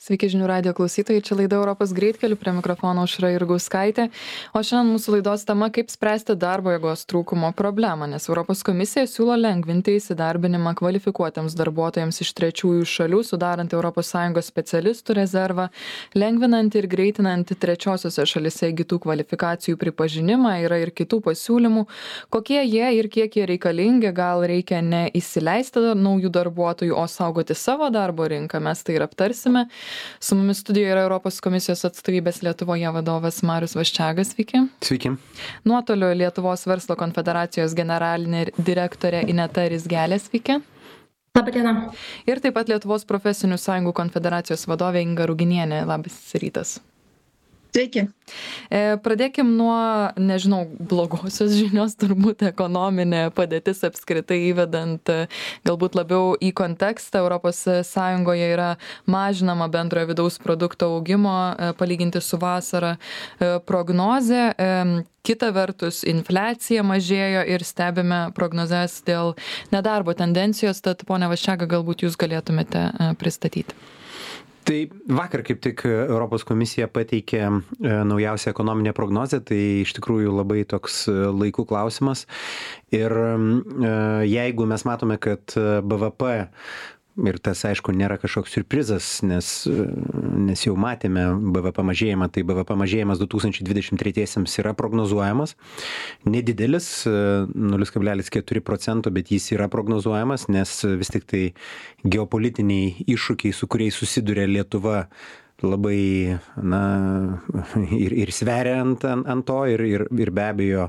Sveiki žinių radio klausytojai, čia laida Europos greitkelių, prie mikrofono Užra Irgauskaitė. O šiandien mūsų laidos tema - kaip spręsti darbo jėgos trūkumo problemą, nes Europos komisija siūlo lengvinti įsidarbinimą kvalifikuotiems darbuotojams iš trečiųjų šalių, sudarant ES specialistų rezervą, lengvinant ir greitinant trečiosiose šalise įgytų kvalifikacijų pripažinimą, yra ir kitų pasiūlymų. Kokie jie ir kiek jie reikalingi, gal reikia ne įsileisti naujų darbuotojų, o saugoti savo darbo rinką, mes tai ir aptarsime. Su mumis studijoje yra Europos komisijos atstovybės Lietuvoje vadovas Marius Vaščiagas. Sveiki. Sveiki. Nuotoliu Lietuvos verslo konfederacijos generalinė direktorė Ineta Rizgelė. Sveiki. Labadiena. Ir taip pat Lietuvos profesinių sąjungų konfederacijos vadovė Inga Ruginienė. Labas rytas. Sveiki. E, Pradėkim nuo, nežinau, blogosios žinios, turbūt ekonominė padėtis apskritai įvedant e, galbūt labiau į kontekstą. ES yra mažinama bendrojo vidaus produkto augimo e, palyginti su vasara prognozė. Kita vertus, infliacija mažėjo ir stebime prognozes dėl nedarbo tendencijos, tad ponia Vaščiaga, galbūt jūs galėtumėte pristatyti tai vakar kaip tik europos komisija pateikė e, naujausią ekonominę prognozę. Tai iš tikrųjų labai toks e, laiku klausimas. Ir e, jeigu mes matome kad bvp ir tas aišku nėra kažkoks siurprizas nes nes jau matėme bvp mažėjimą tai bvp mažėjimas du tūkstančiai dvidešim tretiesiems yra prognozuojamas. Nedidelis nulis kablelis keturi procento bet jis yra prognozuojamas nes vis tiktai geopolitiniai iššūkiai su kuriais susiduria lietuva labai na ir ir sveria ant ant ant to ir ir ir be abejo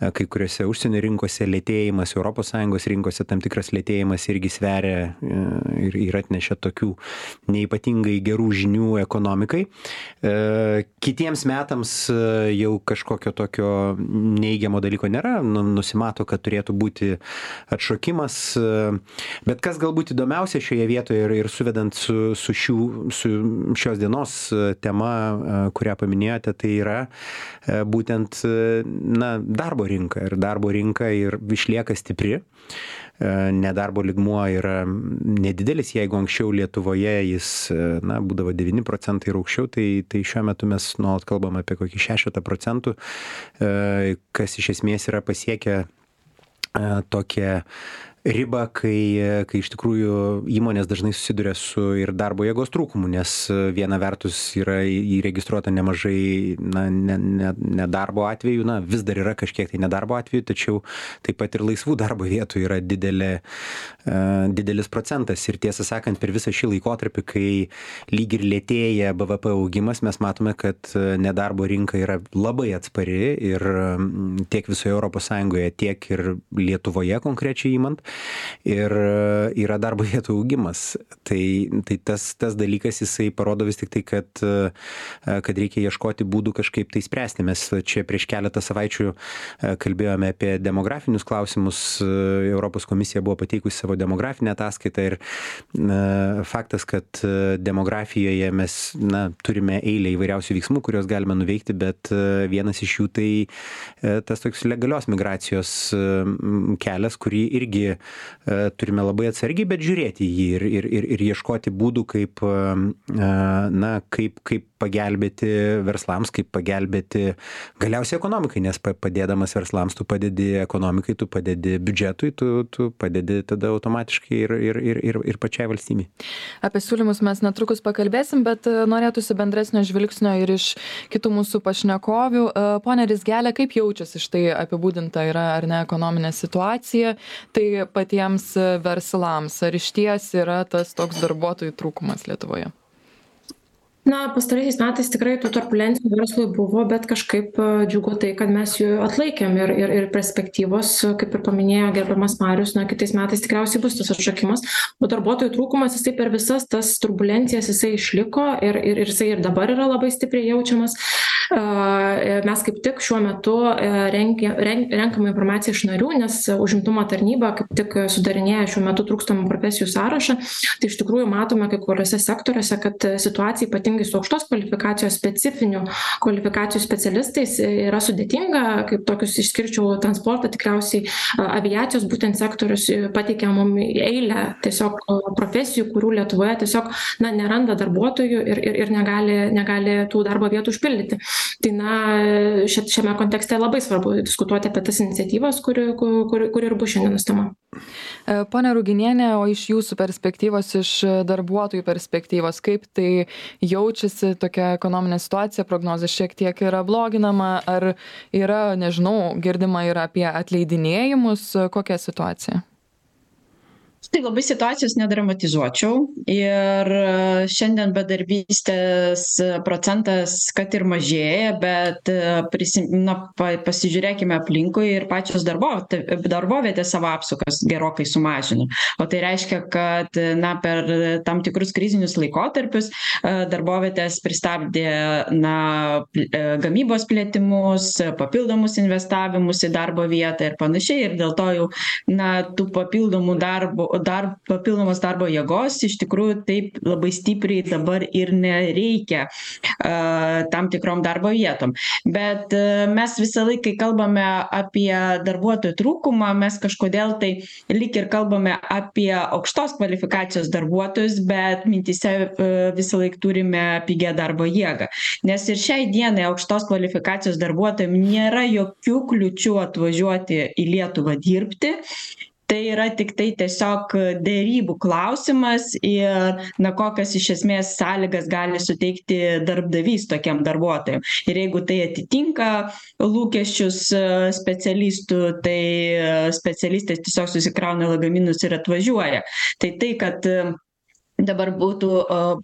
kai kuriose užsienio rinkose lėtėjimas sąjungos rinkose tam tikras lėtėjimas irgi sveria ir ir atnešė tokių neypatingai gerų žinių ekonomikai. Kitiems metams jau kažkokio tokio neigiamo dalyko nėra nu nusimato kad turėtų būti atšokimas bet kas galbūt įdomiausia šioje vietoje ir ir suvedant su su šių su šios dienos dienos e, tema, e, kurią paminėjote, tai yra e, būtent na, darbo rinka. Ir darbo rinka ir išlieka stipri. Nedarbo ligmuo yra nedidelis, jeigu anksčiau Lietuvoje jis na, būdavo 9 procentai ir aukščiau, tai, tai šiuo metu mes nuolat kalbam apie kokį 6 procentų, kas iš esmės yra pasiekę tokią ribą kai kai iš tikrųjų įmonės dažnai susiduria su ir darbo jėgos trūkumu nes viena vertus yra įregistruota nemažai na ne ne nedarbo atvejų na vis dar yra kažkiek tai nedarbo atvejų tačiau taip pat ir laisvų darbo vietų yra didelė didelis procentas. Ir tiesą sakant per visą šį laikotarpį kai lyg ir lėtėja bvp augimas mes matome kad nedarbo rinka yra labai atspari ir tiek visoje europos sąjungoje tiek ir lietuvoje konkrečiai imant ir yra darbo vietų augimas. Tai, tai tas, tas dalykas jisai parodo vis tik tai, kad, kad reikia ieškoti būdų kažkaip tai spręsti. Mes čia prieš keletą savaičių kalbėjome apie demografinius klausimus. Europos komisija buvo pateikusi savo demografinę ataskaitą ir faktas, kad demografijoje mes na, turime eilę įvairiausių veiksmų, kuriuos galime nuveikti, bet vienas iš jų tai tas toks legalios migracijos kelias, kurį irgi E, turime labai atsargiai, bet žiūrėti jį ir, ir, ir, ir ieškoti būdų, kaip, e, na, kaip, kaip pagelbėti verslams, kaip pagelbėti galiausiai ekonomikai, nes padėdamas verslams tu padedi ekonomikai, tu padedi biudžetui, tu, tu padedi tada automatiškai ir, ir, ir, ir, ir pačiai valstybei. Apie siūlymus mes netrukus pakalbėsim, bet e, norėtųsi bendresnio žvilgsnio ir iš kitų mūsų pašnekovių. Pone Rizgelė, kaip jaučiasi štai apibūdinta yra ar ne ekonominė situacija? Tai patiems verslams? Ar išties yra tas toks darbuotojų trūkumas lietuvoje? Na pastaraisiais metais tikrai tų turbulencijų verslui buvo bet kažkaip džiugu tai kad mes jų atlaikėm ir ir ir perspektyvos kaip ir paminėjo gerbiamas marius na kitais metais tikriausiai bus tas atšokimas o darbuotojų trūkumas jisai per visas tas turbulencijas jisai išliko ir ir ir jisai ir dabar yra labai stipriai jaučiamas mes kaip tik šiuo metu rengia ren renkame informaciją iš narių nes užimtumo tarnyba kaip tik sudarinėja šiuo metu trūkstamų profesijų sąrašą. Tai iš tikrųjų matome kai kuriuose sektoriuose kad situacija ypatingai su aukštos kvalifikacijos specifinių kvalifikacijų specialistais yra sudėtinga. Kaip tokius išskirčiau transportą tikriausiai aviacijos būtent sektorius pateikia mum eilę tiesiog profesijų kurių lietuvoje tiesiog na neranda darbuotojų ir ir ir negali negali tų darbo vietų užpildyti tai na šia šiame kontekste labai svarbu diskutuoti apie tas iniciatyvas kuri kur kuri ir bus šiandienos tema e, ponia ruginiene o iš jūsų perspektyvos iš darbuotojų perspektyvos kaip tai jaučiasi tokia ekonominė situacija prognozė šiek tiek yra bloginama ar yra nežinau girdima ir apie atleidinėjimus kokia situacija tai labai situacijos nedramatizuočiau ir šiandien bedarbystės procentas kad ir mažėja bet prisi na pa pasižiūrėkime aplinkui ir pačios darbo darbovietės savo apsukas gerokai sumažino. O tai reiškia kad na per tam tikrus krizinius laikotarpius darbovietės pristabdė na gamybos plėtimus papildomus investavimus į darbo vietą ir panašiai. Ir dėl to jau na tų papildomų darbo dar papildomos darbo jėgos iš tikrųjų taip labai stipriai dabar ir nereikia tam tikrom darbo vietom. Bet mes visąlaik kai kalbame apie darbuotojų trūkumą mes kažkodėl tai lyg ir kalbame apie aukštos kvalifikacijos darbuotojus bet mintyse visąlaik turime pigią darbo jėgą. Nes ir šiai dienai aukštos kvalifikacijos darbuotojam nėra jokių kliūčių atvažiuoti į lietuvą dirbti tai yra tiktai tiesiog derybų klausimas ir na kokias iš esmės sąlygas gali suteikti darbdavys tokiem darbuotojam ir jeigu tai atitinka lūkesčius specialistų tai specialistai tiesiog susikrauna lagaminus ir atvažiuoja. Tai tai kad dabar būtų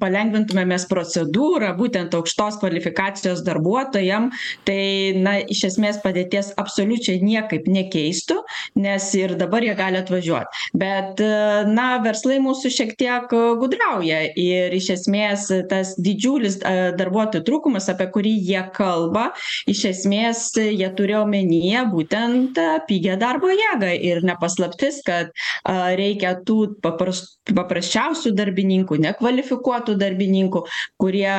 palengvintume mes procedūrą būtent aukštos kvalifikacijos darbuotojam. Tai na iš esmės padėties absoliučiai niekaip nekeistų nes ir dabar jie gali atvažiuot. Bet na verslai mūsų šiek tiek gudrauja ir iš esmės tas didžiulis darbuotojų trūkumas apie kurį jie kalba iš esmės jie turi omenyje būtent pigią darbo jėgą. Ir ne paslaptis kad reikia tų papras paprasčiausių darbininkų nekvalifikuotų darbininkų kurie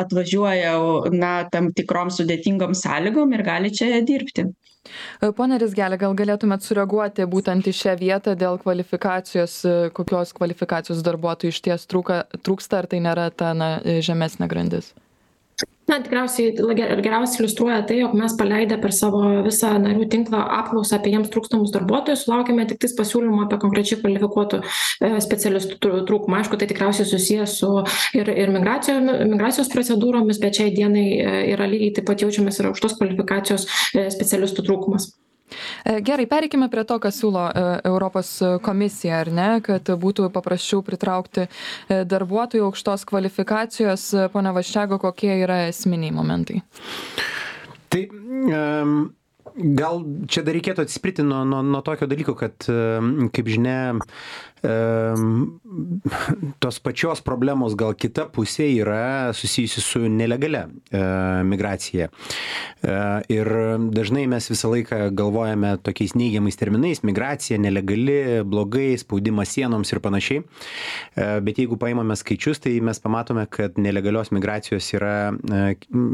atvažiuoja na tam tikrom sudėtingom sąlygom ir gali čia dirbti. Pone rizgele gal galėtumėt sureaguoti būtent į šią vietą dėl kvalifikacijos kokios kvalifikacijos darbuotojų išties trūka trūksta ar tai nėra ta na žemesnė grandis na tikriausiai ir geriausiai iliustruoja tai jog mes paleidę per savo visą narių tinklą apklausą apie jiems trūkstamus darbuotojus sulaukėme tiktais pasiūlymų apie konkrečiai kvalifikuotų specialistų trūkumą. Aišku tai tikriausiai susiję su ir ir migracija migracijos procedūromis bet šiai dienai yra lygiai taip pat jaučiamas ir aukštos kvalifikacijos specialistų trūkumas. E, gerai pereikime prie to ką siūlo e, europos komisija ar ne kad būtų paprasčiau pritraukti e, darbuotojų aukštos kvalifikacijos. Pone vaščega kokie yra esminiai momentai? Tai um gal čia dar reikėtų atsispirti nuo nuo nuo tokio dalyko kad kaip žinia tos pačios problemos gal kita pusė yra susijusi su nelegalia migracija. Ir dažnai mes visą laiką galvojame tokiais neigiamais terminais - migracija, nelegali, blogai, spaudimas sienoms ir panašiai. Bet jeigu paimame skaičius, tai mes pamatome, kad nelegalios migracijos yra,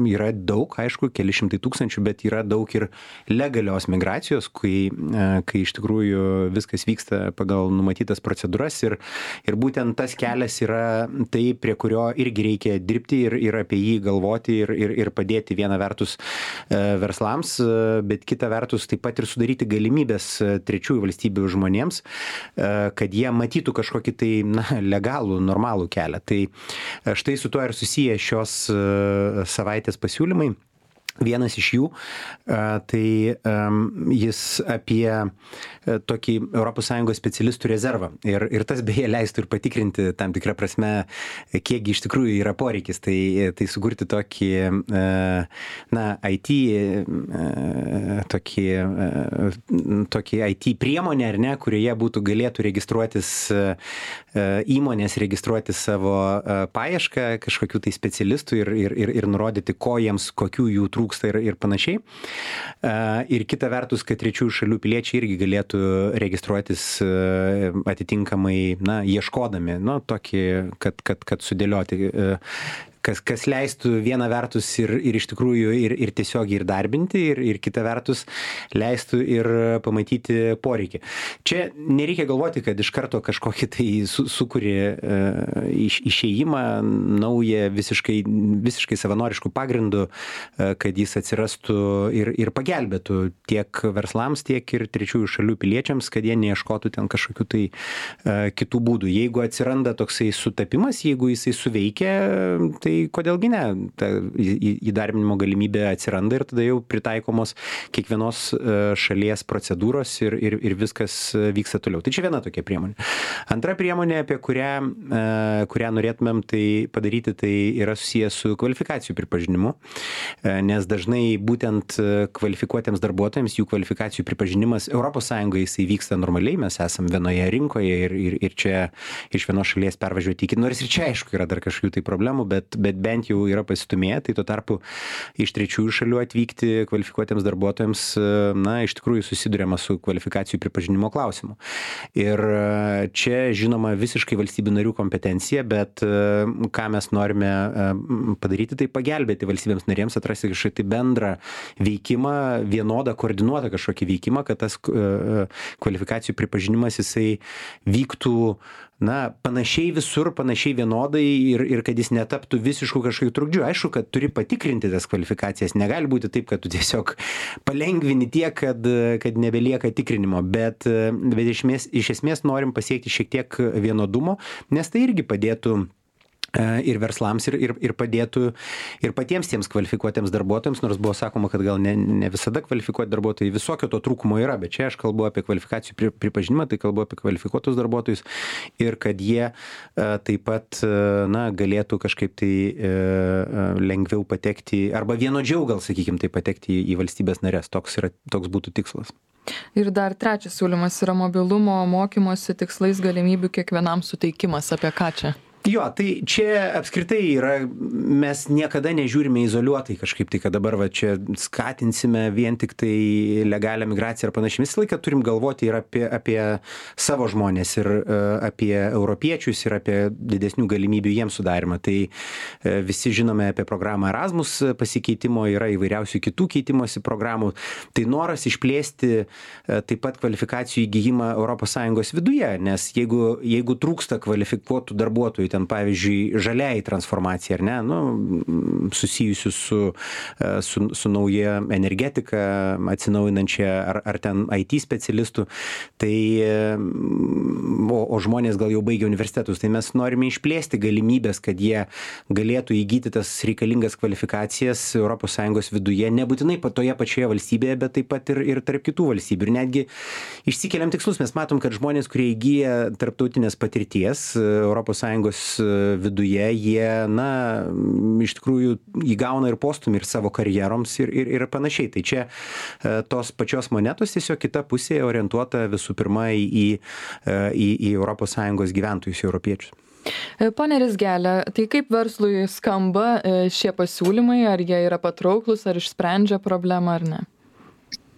yra daug, aišku, keli šimtai tūkstančių, bet yra daug ir legalios migracijos, kai, kai iš tikrųjų viskas vyksta pagal numatytas procedūras procedūras ir, ir būtent tas kelias yra tai, prie kurio irgi reikia dirbti ir, ir apie jį galvoti ir, ir, ir padėti viena vertus e, verslams, e, bet kita vertus taip pat ir sudaryti galimybės e, trečiųjų valstybių žmonėms, kad jie matytų kažkokį tai na, legalų, normalų kelią. Tai štai su tuo ir susiję šios savaitės pasiūlymai Vienas iš jų, tai jis apie tokį ES specialistų rezervą. Ir, ir tas beje leistų ir patikrinti tam tikrą prasme, kiek iš tikrųjų yra poreikis. Tai, tai sukurti tokį, na, IT, tokį, tokį IT priemonę, ar ne, kurioje būtų galėtų registruotis įmonės, registruoti savo paiešką kažkokių tai specialistų ir, ir, ir, ir nurodyti, ko jiems, kokių jų trūksta trūksta ir, ir panašiai. Ir kita vertus, kad trečiųjų šalių piliečiai irgi galėtų registruotis atitinkamai, na, ieškodami, nu, tokį, kad, kad, kad sudėlioti kas, kas leistų viena vertus ir, ir iš tikrųjų ir, ir tiesiog ir darbinti, ir, ir kita vertus leistų ir pamatyti poreikį. Čia nereikia galvoti, kad iš karto kažkokį tai su, sukūri uh, iš, išėjimą naują visiškai, visiškai savanoriškų pagrindų, uh, kad jis atsirastų ir, ir pagelbėtų tiek verslams, tiek ir trečiųjų šalių piliečiams, kad jie neieškotų ten kažkokių tai uh, kitų būdų. Jeigu atsiranda toksai sutapimas, jeigu jisai suveikia, tai kodėl gi ne ta į įdarbinimo galimybė atsiranda ir tada jau pritaikomos kiekvienos e, šalies procedūros ir, ir, ir viskas e, vyksta toliau. Tai čia viena tokia priemonė. Antra priemonė, apie kurią, e, kurią norėtumėm tai padaryti, tai yra susijęs su kvalifikacijų pripažinimu, nes dažnai būtent kvalifikuotiems darbuotojams jų kvalifikacijų pripažinimas ES jisai vyksta normaliai, mes esame vienoje rinkoje ir, ir, ir čia iš vienos šalies pervažiuoti iki, nors ir čia aišku yra dar kažkokių tai problemų, bet, bet bent jau yra pasistumėję, tai tuo tarpu iš trečiųjų šalių atvykti kvalifikuotiems darbuotojams, na, iš tikrųjų susidurėma su kvalifikacijų pripažinimo klausimu. Ir čia, žinoma, visiškai valstybių narių kompetencija, bet ką mes norime padaryti, tai pagelbėti valstybėms narėms atrasti kažkokį bendrą veikimą, vienodą, koordinuotą kažkokį veikimą, kad tas kvalifikacijų pripažinimas jisai vyktų na panašiai visur panašiai vienodai ir ir kad jis netaptų visišku kažkokiu trukdžiu. Aišku kad turi patikrinti tas kvalifikacijas. Negali būti taip kad tu tiesiog palengvini tiek kad kad nebelieka tikrinimo. Bet bet iš esmės iš esmės norim pasiekti šiek tiek vienodumo nes tai irgi padėtų ir verslams ir, ir, ir padėtų ir patiems tiems kvalifikuotiems darbuotojams, nors buvo sakoma, kad gal ne, ne visada kvalifikuoti darbuotojai, visokio to trūkumo yra, bet čia aš kalbu apie kvalifikacijų pri, pripažinimą, tai kalbu apie kvalifikuotus darbuotojus ir kad jie e, taip pat e, na, galėtų kažkaip tai lengviau patekti arba vienodžiau gal, sakykime, tai patekti į valstybės narės. Toks, yra, toks būtų tikslas. Ir dar trečias siūlymas yra mobilumo mokymosi tikslais galimybių kiekvienam suteikimas. Apie ką čia? Jo tai čia apskritai yra mes niekada nežiūrime izoliuotai kažkaip tai kad dabar va čia skatinsime vien tiktai legalią migraciją ar panašiai. Visą laiką turim galvoti ir apie apie savo žmones ir e, apie europiečius ir apie didesnių galimybių jiems sudarymą tai e, visi žinome apie programą Erasmus pasikeitimo yra įvairiausių kitų keitimosi programų. Tai noras išplėsti e, taip pat kvalifikacijų įgijimą ES viduje nes jeigu jeigu trūksta kvalifikuotų darbuotojų ten pavyzdžiui žaliajai transformacijai ar ne? Nu susijusių su e, su su nauja energetika atsinaujinančia ar ar ten it specialistų. Tai o o žmonės gal jau baigę universitetus tai mes norime išplėsti galimybes kad jie galėtų įgyti tas reikalingas kvalifikacijas sąjungos viduje nebūtinai toje pačioje valstybėje bet taip pat ir ir tarp kitų valstybių. Ir netgi išsikeliam tikslus. Mes matom kad žmonės kurie įgyja tarptautinės patirties europos sąjungos viduje jie na iš tikrųjų įgauna ir postūmį ir savo karjeroms ir ir ir panašiai. Tai čia e, tos pačios monetos tiesiog kita pusė orientuota visų pirma į į e, į europos sąjungos gyventojus europiečius. E, Pone Rizgelė, tai kaip verslui skamba šie pasiūlymai, ar jie yra patrauklus, ar išsprendžia problemą ar ne?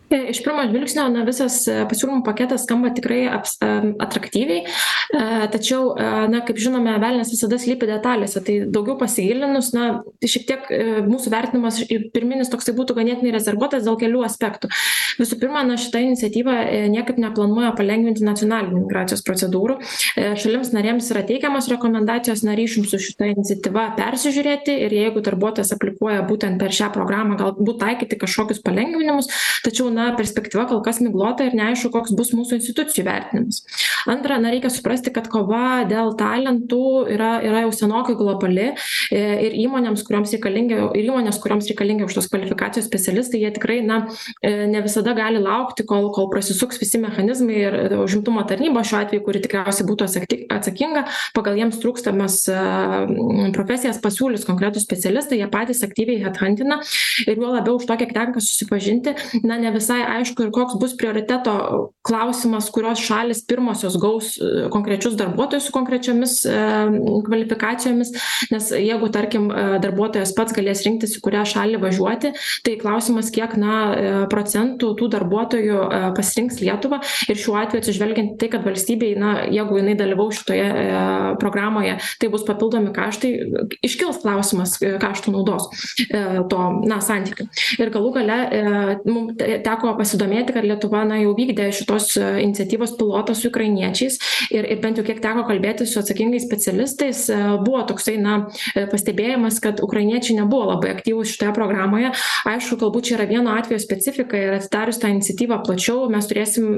Iš pirmo žvilgsnio na, visas pasiūlymų paketas skamba tikrai aps, atraktyviai, tačiau, na, kaip žinome, velnės visada slypi detalėse, tai daugiau pasigilinus, na, šiek tiek mūsų vertinimas pirminis toksai būtų ganėtinai rezervuotas dėl kelių aspektų. Visų pirma, na, šita iniciatyva e, niekaip neplanuoja palengvinti nacionalinių migracijos procedūrų. E, šalims narėms yra teikiamos rekomendacijos naryšim su šita iniciatyva persižiūrėti ir jeigu darbuotojas aplikuoja būtent per šią programą, galbūt taikyti kažkokius palengvinimus, tačiau na perspektyva kol kas miglota ir neaišku koks bus mūsų institucijų vertinimas. Antra na reikia suprasti kad kova dėl talentų yra yra jau senokai globali e, ir įmonėms kurioms reikalingi ir įmonės kurioms reikalingi aukštos kvalifikacijos specialistai jie tikrai na e, ne visada gali laukti kol kol prasisuks visi mechanizmai ir užimtumo tarnyba šiuo atveju kuri tikriausiai būtų atsakti atsakinga pagal jiems trūkstamas profesijas pasiūlys konkretūs specialistai jie patys aktyviai hedhantina ir juo labiau už to kiek tenka susipažinti na ne visai aišku ir koks bus prioriteto klausimas kurios šalys pirmosios gaus e, konkrečius darbuotojus su konkrečiomis e, kvalifikacijomis. Nes jeigu tarkim e, darbuotojas pats galės rinktis į kurią šalį važiuoti tai klausimas kiek na procentų tų darbuotojų pasirinks lietuvą. Ir šiuo atveju atsižvelgiant į tai kad valstybei na jeigu jinai dalyvaus šitoje programoje tai bus papildomi kaštai iškils klausimas kaštų naudos to na santykių. Ir galų gale mum teko pasidomėti kad lietuva na jau vykdė šitos iniciatyvos pilotą su ukrainiečiais ir ir bent jau kiek teko kalbėtis su atsakingais specialistais buvo toksai na pastebėjimas kad ukrainiečiai nebuvo labai aktyvūs šitoje programoje. Aišku galbūt čia yra vieno atvejo specifika ir atidarius tą iniciatyvą plačiau mes turėsim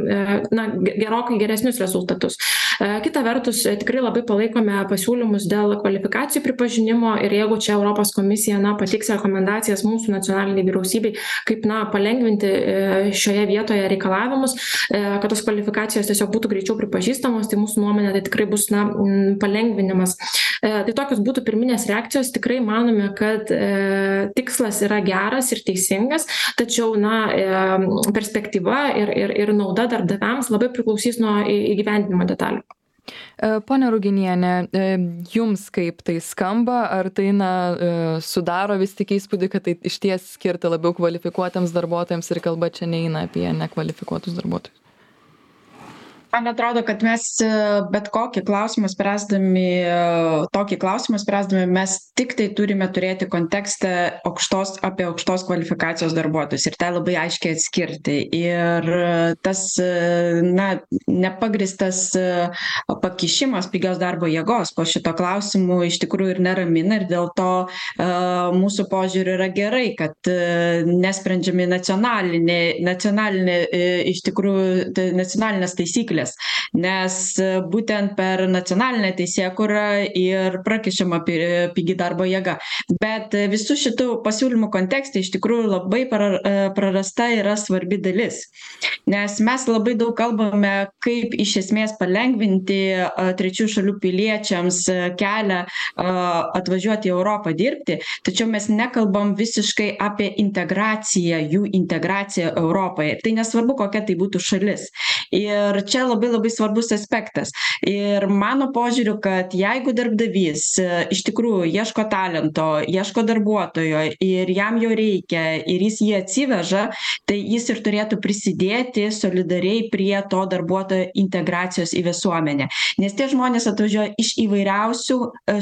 na gerokai geresnius rezultatus kita vertus tikrai labai palaikome pasiūlymus dėl kvalifikacijų pripažinimo ir jeigu čia europos komisija na pateiks rekomendacijas mūsų nacionalinei vyriausybei kaip na palengvinti šioje vietoje reikalavimus kad tos kvalifikacijos tiesiog būtų greičiau pripažįstamos tai mūsų nuomone tai tikrai bus na palengvinimas. Tai tokios būtų pirminės reakcijos. Tikrai manome kad tikslas yra geras ir teisingas tačiau na perspektyva ir ir ir nauda darbdaviams labai priklausys nuo įgyvendinimo detalių Pone Ruginienė, jums kaip tai skamba, ar tai na, sudaro vis tik įspūdį, kad tai iš ties skirta labiau kvalifikuotams darbuotojams ir kalba čia neina apie nekvalifikuotus darbuotojus? Man atrodo kad mes bet kokį klausimą spręsdami tokį klausimą spręsdami mes tiktai turime turėti kontekstą aukštos apie aukštos kvalifikacijos darbuotojus ir tą labai aiškiai atskirti. Ir tas na nepagrįstas pakišimas pigios darbo jėgos po šituo klausimu iš tikrųjų ir neramina ir dėl to mūsų požiūriu yra gerai kad nesprendžiami nacionaliniai nacionalinė iš tikrųjų nacionalinės taisyklės taisyklės nes būtent per nacionalinę teisėkūrą ir prakišama pi pigi darbo jėga. Bet visų šitų pasiūlymų kontekste iš tikrųjų labai pra prarasta yra svarbi dalis. Nes mes labai daug kalbame kaip iš esmės palengvinti trečiųjų šalių piliečiams kelią atvažiuoti į europą dirbti. Tačiau mes nekalbam visiškai apie integraciją jų integraciją europoje. Tai nesvarbu kokia tai būtų šalis. Ir čia labai labai svarbus aspektas. Ir mano požiūriu kad jeigu darbdavys iš tikrųjų ieško talento ieško darbuotojo ir jam jo reikia ir jis jį atsiveža tai jis ir turėtų prisidėti solidariai prie to darbuotojo integracijos į visuomenę. Nes tie žmonės atvažiuoja iš įvairiausių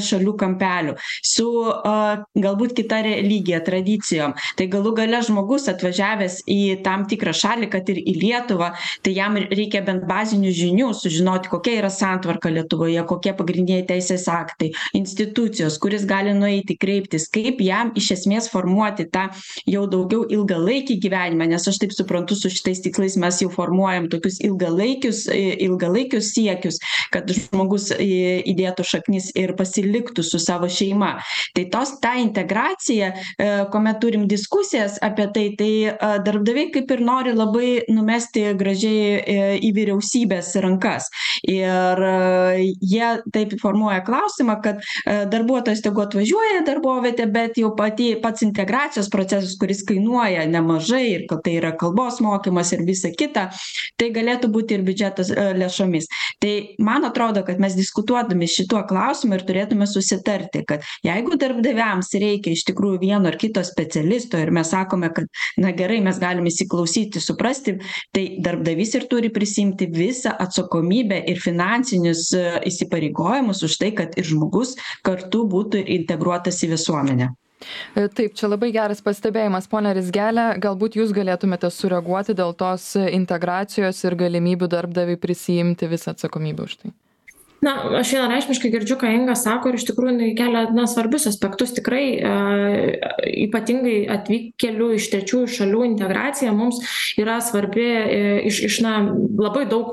šalių kampelių su a galbūt kita religija tradicijom. Tai galų gale žmogus atvažiavęs į tam tikrą šalį kad ir į lietuvą tai jam reikia bent bazinių bazinių žinių sužinoti kokia yra santvarka lietuvoje kokie pagrindiniai teisės aktai institucijos kur jis gali nueiti kreiptis kaip jam iš esmės formuoti tą jau daugiau ilgalaikį gyvenimą nes aš taip suprantu su šitais tikslais mes jau formuojam tokius ilgalaikius ilgalaikius siekius kad žmogus į įdėtų šaknis ir pasiliktų su savo šeima. Tai tos ta integracija kuomet turim diskusijas apie tai tai darbdaviai kaip ir nori labai numesti gražiai į vyriausybę valstybės rankas. Ir jie taip formuoja klausimą kad darbuotojas tegu atvažiuoja į darbovietę bet jau pati pats integracijos procesas kuris kainuoja nemažai ir kad tai yra kalbos mokymas ir visa kita tai galėtų būti ir biudžetas lėšomis. Tai man atrodo kad mes diskutuodami šituo klausimu ir turėtume susitarti kad jeigu darbdaviams reikia iš tikrųjų vieno ar kito specialisto ir mes sakome kad na gerai mes galim įsiklausyti suprasti tai darbdavys ir turi prisiimti visą atsakomybę ir finansinius įsipareigojimus už tai kad ir žmogus kartu būtų integruotas į visuomenę Taip, čia labai geras pastebėjimas, ponė Rizgelė. Galbūt jūs galėtumėte sureaguoti dėl tos integracijos ir galimybių darbdaviai prisijimti visą atsakomybę už tai. Na aš vienareikšmiškai girdžiu ką inga sako ir iš tikrųjų jinai kelia na svarbius aspektus tikrai a, ypatingai atvykėlių iš trečiųjų šalių integracija mums yra svarbi e, iš, iš na, labai daug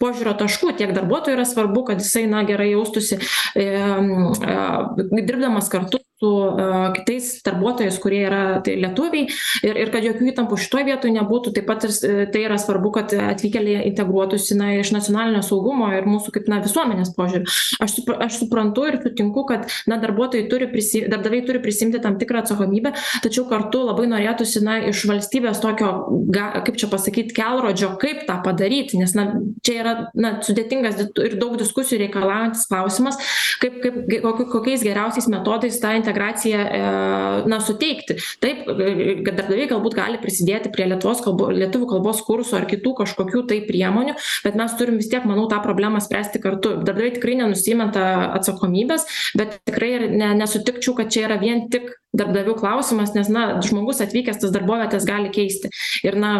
požiūrio taškų. Tiek darbuotojui yra svarbu, kad jisai na, gerai jaustųsi e, e, dirbdamas kartu su uh, kitais darbuotojais, kurie yra tai lietuviai ir, ir kad jokių įtampų šitoje vietoje nebūtų. Taip pat ir tai yra svarbu, kad atvykėliai integruotųsi na, iš nacionalinio saugumo ir mūsų kaip na, visuomenės požiūrį. Aš, supra, aš suprantu ir sutinku, kad na, darbuotojai turi, prisi, darbdaviai turi prisimti tam tikrą atsakomybę, tačiau kartu labai norėtųsi na, iš valstybės tokio, ga, kaip čia pasakyti, kelrodžio, kaip tą padaryti, nes na, čia yra na, sudėtingas ir daug diskusijų reikalaujantis klausimas, kaip, kaip, kokiais geriausiais metodais tą integraciją e, na, suteikti. Taip, kad darbdaviai galbūt gali prisidėti prie lietuvos kalbo, lietuvių kalbos kursų ar kitų kažkokių tai priemonių, bet mes turim vis tiek, manau, tą problemą spręsti kartu. Darbdaviai tikrai nenusimeta atsakomybės, bet tikrai ne, nesutikčiau, kad čia yra vien tik darbdavių klausimas, nes, na, žmogus atvykęs tas darbovietės gali keisti. Ir, na,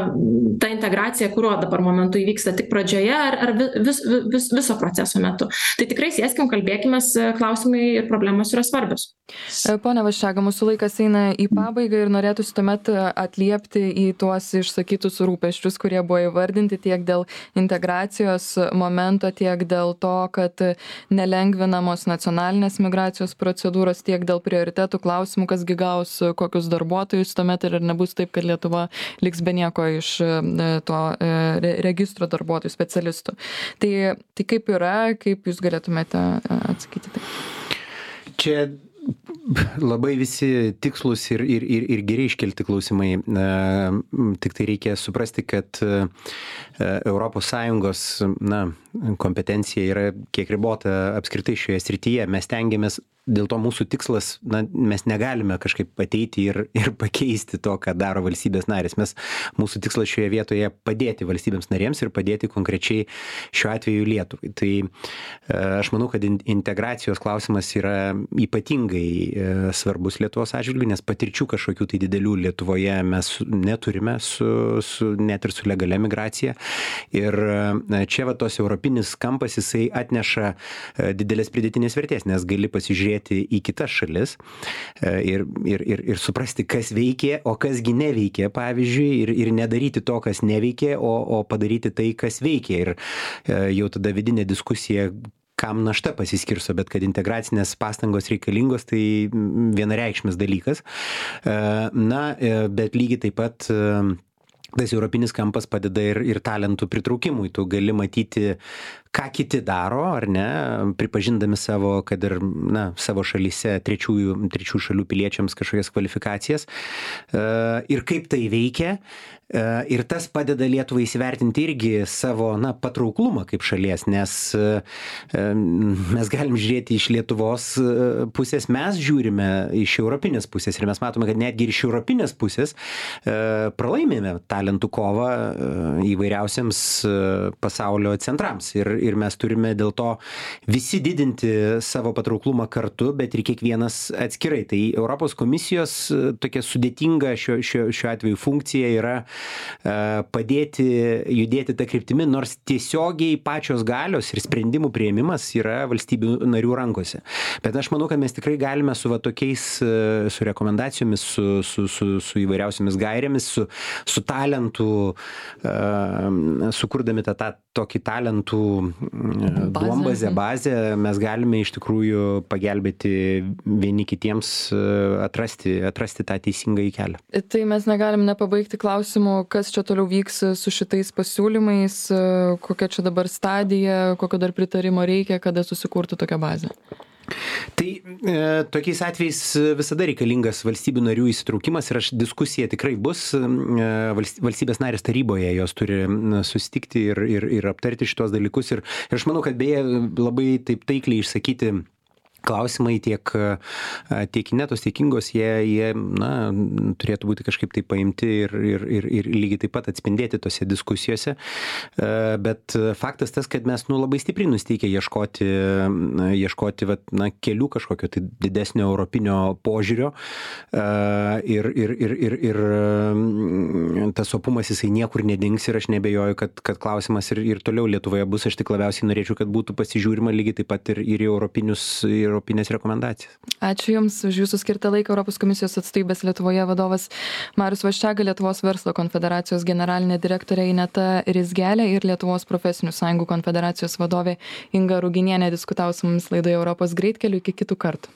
ta integracija, kuriuo dabar momentu įvyksta tik pradžioje ar, ar vis, vis, viso proceso metu. Tai tikrai sėskim, kalbėkime, klausimai ir problemos yra svarbios. E, pone Vaščega, mūsų laikas eina į pabaigą ir norėtųsi tuomet e, atliepti į tuos išsakytus rūpeščius, kurie buvo įvardinti tiek dėl integracijos momento, tiek dėl to, kad nelengvinamos nacionalinės migracijos procedūros, tiek dėl prioritetų klausimų, kasgi gaus kokius darbuotojus tuomet ir nebus taip, kad Lietuva liks be nieko iš e, to registro darbuotojų specialistų. Tai, tai kaip yra, kaip jūs galėtumėte atsakyti tai? Čia labai visi tikslus ir, ir, ir, ir geriai iškelti klausimai. Tik tai reikia suprasti, kad ES na, kompetencija yra kiek ribota apskritai šioje srityje. Mes tengiamės dėl to mūsų tikslas na mes negalime kažkaip ateiti ir ir pakeisti to ką daro valstybės narės mes mūsų tikslas šioje vietoje padėti valstybėms narėms ir padėti konkrečiai šiuo atveju lietuvai tai e, aš manau kad in integracijos klausimas yra ypatingai e, svarbus lietuvos atžvilgiu nes patirčių kažkokių tai didelių lietuvoje mes neturime su su net ir su legalia migracija ir e, čia va tos europinis kampas jisai atneša didelės pridėtinės vertės nes gali pasižiūrėti žiūrėti į kitas šalis e, ir, ir, ir, ir suprasti, kas veikė, o kasgi neveikė, pavyzdžiui, ir, ir nedaryti to, kas neveikė, o, o padaryti tai, kas veikė. Ir e, jau tada vidinė diskusija kam našta pasiskirsto, bet kad integracinės pastangos reikalingos, tai vienareikšmis dalykas. E, na, bet lygiai taip pat tas europinis kampas padeda ir, ir talentų pritraukimui. Tu gali matyti ką kiti daro ar ne pripažindami savo kad ir na savo šalyse trečiųjų trečių šalių piliečiams kažkokias kvalifikacijas e, ir kaip tai veikia e, ir tas padeda lietuvai įsivertinti irgi savo na patrauklumą kaip šalies nes e, mes galim žiūrėti iš lietuvos pusės mes žiūrime iš europinės pusės ir mes matome kad netgi ir iš europinės pusės pralaimime talentų kovą įvairiausiems pasaulio centrams. Ir ir mes turime dėl to visi didinti savo patrauklumą kartu, bet ir kiekvienas atskirai. Tai Europos komisijos e, tokia sudėtinga šiuo, šiuo, šiuo atveju funkcija yra e, padėti judėti tą kryptimį, nors tiesiogiai pačios galios ir sprendimų prieimimas yra valstybių narių rankose. Bet aš manau, kad mes tikrai galime su va tokiais, e, su rekomendacijomis, su, su, su, su įvairiausiamis gairėmis, su, su talentų, sukurdami tą, tą tokį talentų duombazę, bazę mes galime iš tikrųjų pagelbėti vieni kitiems e, atrasti, atrasti tą teisingą į kelią. Tai mes negalim nepabaigti klausimų, kas čia toliau vyks su šitais pasiūlymais, e, kokia čia dabar stadija, kokio dar pritarimo reikia, kada susikurtų tokią bazę. Tai e, tokiais atvejais visada reikalingas valstybių narių įsitraukimas ir aš diskusija tikrai bus. E, valstybės narės taryboje jos turi susitikti ir, ir, ir aptarti šitos dalykus. Ir, ir aš manau, kad beje labai taip taikliai išsakyti klausimai tiek tiek inetos tiek ingos jie jie na turėtų būti kažkaip tai paimti ir ir ir ir lygiai taip pat atspindėti tose diskusijose. Bet faktas tas kad mes nu labai stipriai nusiteikę ieškoti ieškoti vat na kelių kažkokio tai didesnio europinio požiūrio ir ir ir ir ir tas opumas jisai niekur nedings ir aš neabejoju kad kad klausimas ir ir toliau lietuvoje bus. Aš tik labiausiai norėčiau kad būtų pasižiūrima lygiai taip pat ir ir į europinius ir europines rekomendacijas. Ačiū Jums už Jūsų skirtą laiką Europos komisijos atstovybės Lietuvoje vadovas Marius Vaščiaga, Lietuvos verslo konfederacijos generalinė direktorė Ineta Rizgelė ir Lietuvos profesinių sąjungų konfederacijos vadovė Inga Ruginienė diskutavo su mumis laidoje Europos greitkeliu. Iki kitų kartų.